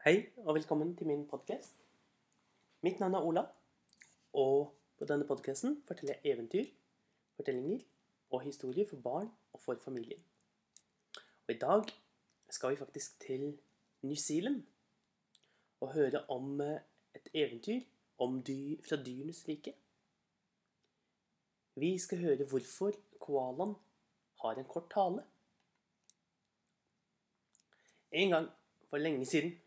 Hei og velkommen til min podkast. Mitt navn er Ola, og på denne podkasten forteller jeg eventyr, fortellinger og historier for barn og for familien. Og i dag skal vi faktisk til New Zealand og høre om eh, et eventyr om dyr fra dyrenes rike. Vi skal høre hvorfor koalaen har en kort tale. En gang for lenge siden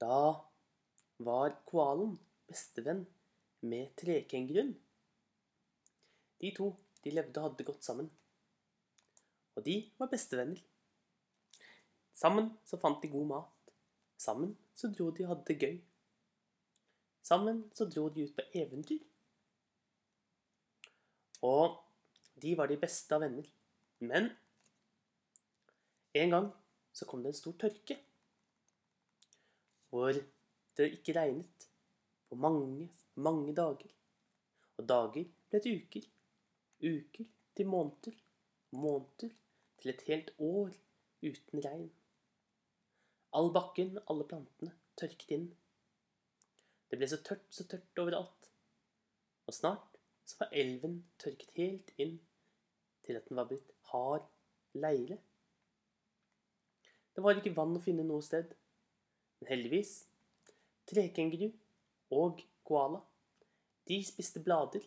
da var koalen bestevenn med trekenguruen. De to de levde og hadde godt sammen. Og de var bestevenner. Sammen så fant de god mat. Sammen så dro de og hadde det gøy. Sammen så dro de ut på eventyr. Og de var de beste av venner. Men en gang så kom det en stor tørke hvor det ikke regnet på mange, mange dager. Og dager ble til uker, uker til måneder, måneder til et helt år uten regn. All bakken, alle plantene, tørket inn. Det ble så tørt, så tørt overalt. Og snart så var elven tørket helt inn til at den var blitt hard leire. Det var ikke vann å finne noe sted. Heldigvis trekenguru og koala de spiste blader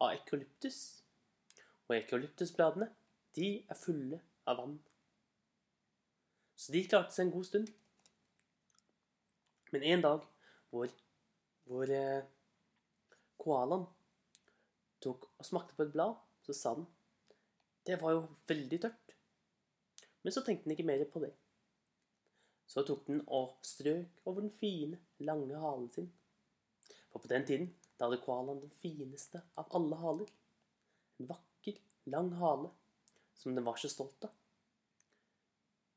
av ekolyptus. Og ekolyptusbladene de er fulle av vann. Så de klarte seg en god stund. Men en dag hvor, hvor eh, koalaen tok og smakte på et blad, så sa den det var jo veldig tørt. Men så tenkte den ikke mer på det. Så tok den og strøk over den fine, lange halen sin. For på den tiden da hadde koalaen den fineste av alle haler. En vakker, lang hale som den var så stolt av.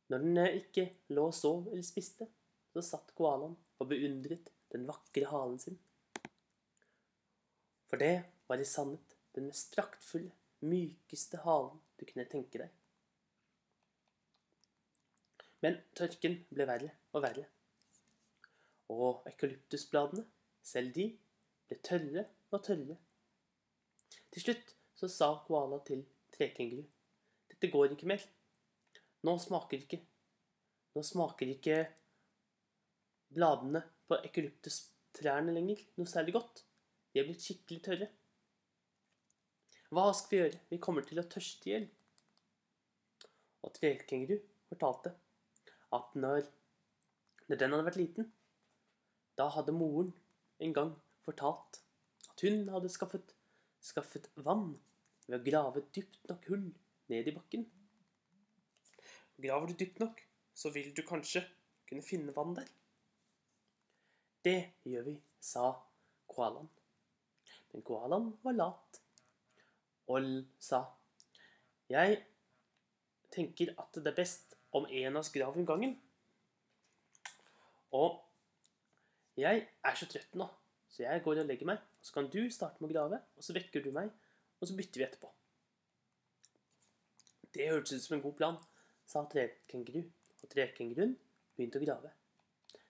Når den eh, ikke lå og sov eller spiste, så satt koalaen og beundret den vakre halen sin. For det var i sannhet den mest praktfulle, mykeste halen du kunne tenke deg. Men tørken ble verre og verre. Og eukalyptusbladene, selv de, ble tørre og tørre. Til slutt så sa koala til trekenguru dette går ikke mer. Nå smaker ikke Nå smaker ikke bladene på eukalyptustrærne lenger noe særlig godt. De er blitt skikkelig tørre. Hva skal vi gjøre? Vi kommer til å tørste i hjel. Og trekenguru fortalte at når, når den hadde vært liten, da hadde moren en gang fortalt at hun hadde skaffet, skaffet vann ved å grave dypt nok hull ned i bakken. Graver du dypt nok, så vil du kanskje kunne finne vann der. Det gjør vi, sa koalaen. Men koalaen var lat og sa Jeg tenker at det er best om en av om gangen. Og jeg er så trøtt nå, så jeg går og legger meg. Så kan du starte med å grave, og så vekker du meg, og så bytter vi etterpå. Det hørtes ut som en god plan, sa trekenguru. Og trekenguruen begynte å grave.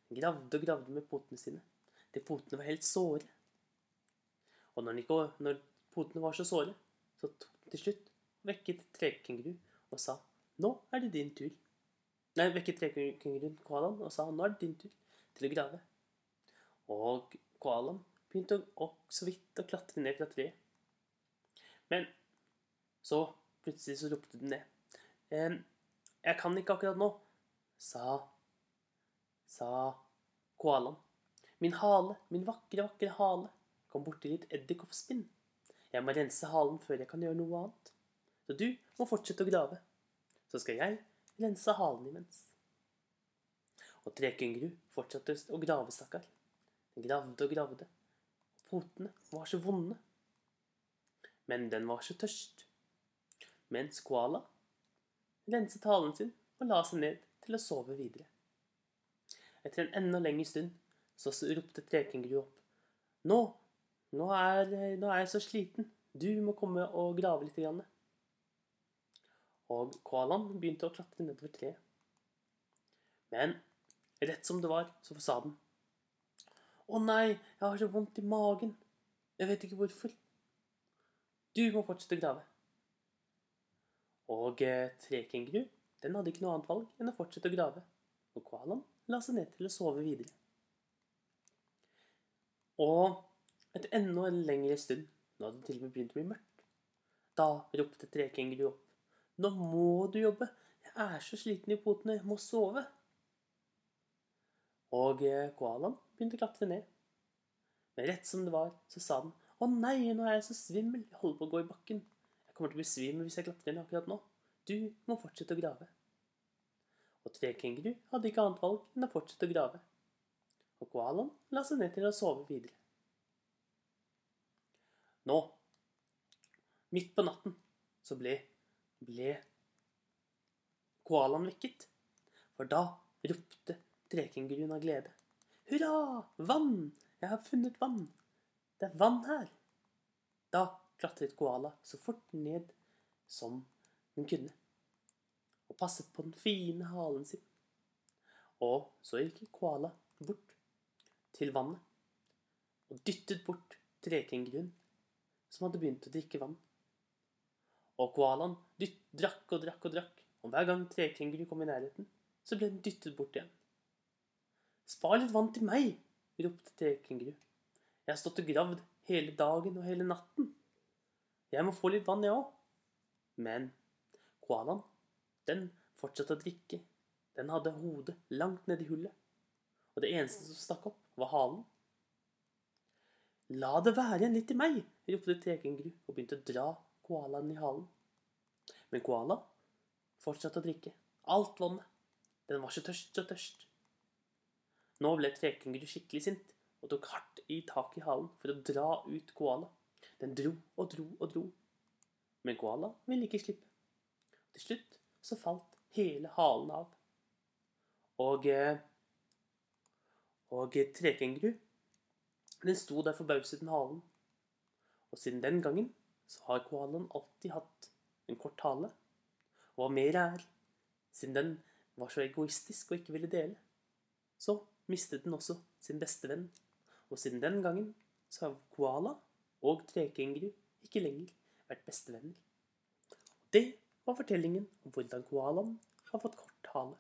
Den gravde og gravde med potene sine. De potene var helt såre. Og når, ikke, når potene var så såre, så tok den til slutt vekket trekenguru og sa nå er det din tur. Nei, vekket trekongen koalaen og sa nå er det din tur til å grave. Og koalaen begynte å, så vidt å klatre ned fra treet. Men så plutselig så ropte den ned. Ehm, 'Jeg kan ikke akkurat nå', sa, sa koalaen. 'Min hale, min vakre, vakre hale, kom borti litt edderkoppspinn.' 'Jeg må rense halen før jeg kan gjøre noe annet.' 'Så du må fortsette å grave. Så skal jeg rensa halen imens. Og trekenguru fortsatte å grave, stakkar. Den gravde og gravde. Fotene var så vonde. Men den var så tørst. Mens koala renset halen sin og la seg ned til å sove videre. Etter en enda lengre stund så ropte trekenguru opp. Nå, nå er, nå er jeg så sliten. Du må komme og grave litt. Grann. Og koalaen begynte å klatre nedover treet. Men Rett som det var, så sa den. Å nei, jeg har så vondt i magen. Jeg vet ikke hvorfor. Du må fortsette å grave. Og eh, trekenguru, den hadde ikke noe annet valg enn å fortsette å grave. Og koalaen la seg ned til å sove videre. Og etter enda en lengre stund, nå hadde det til og med begynt å bli mørkt, da ropte trekenguru opp. Nå må du jobbe. Jeg er så sliten i potene. Jeg må sove. Og eh, koalaen begynte å klatre ned. Men rett som det var, så sa den Å nei, nå er jeg så svimmel. Jeg holder på å gå i bakken. Jeg kommer til å bli svimmel hvis jeg klatrer ned akkurat nå. Du må fortsette å grave. Og trekenguru hadde ikke annet valg enn å fortsette å grave. Og koalaen la seg ned til å sove videre. Nå, midt på natten, så ble, ble koalaen vekket. For da ropte trekenguruen av glede. Hurra! Vann! Jeg har funnet vann! Det er vann her! Da klatret koala så fort ned som den kunne, og passet på den fine halen sin. Og så gikk koala bort til vannet og dyttet bort trekenguruen, som hadde begynt å drikke vann. Og koalaen dytt, drakk og drakk og drakk, og hver gang trekenguru kom i nærheten, så ble den dyttet bort igjen. Spar litt vann til meg, ropte trekenguru. Jeg har stått og gravd hele dagen og hele natten. Jeg må få litt vann, jeg òg. Men koalaen, den fortsatte å drikke. Den hadde hodet langt nedi hullet. Og det eneste som stakk opp, var halen. La det være igjen litt til meg, ropte trekenguru og begynte å dra koalaen i halen. Men koala fortsatte å drikke. Alt vannet. Den var så tørst, så tørst. Nå ble trekenguru skikkelig sint og tok hardt i tak i halen for å dra ut koala. Den dro og dro og dro. Men koala ville ikke slippe. Til slutt så falt hele halen av. Og eh, og trekenguru, den sto der forbauset med halen. Og siden den gangen så har koalaen alltid hatt en kort hale. Og hva mer er, Siden den var så egoistisk og ikke ville dele, så mistet den også sin beste venn. Og siden den gangen så har koala og trekenguru ikke lenger vært bestevenner. Det var fortellingen om hvordan koalaen har fått kort hale.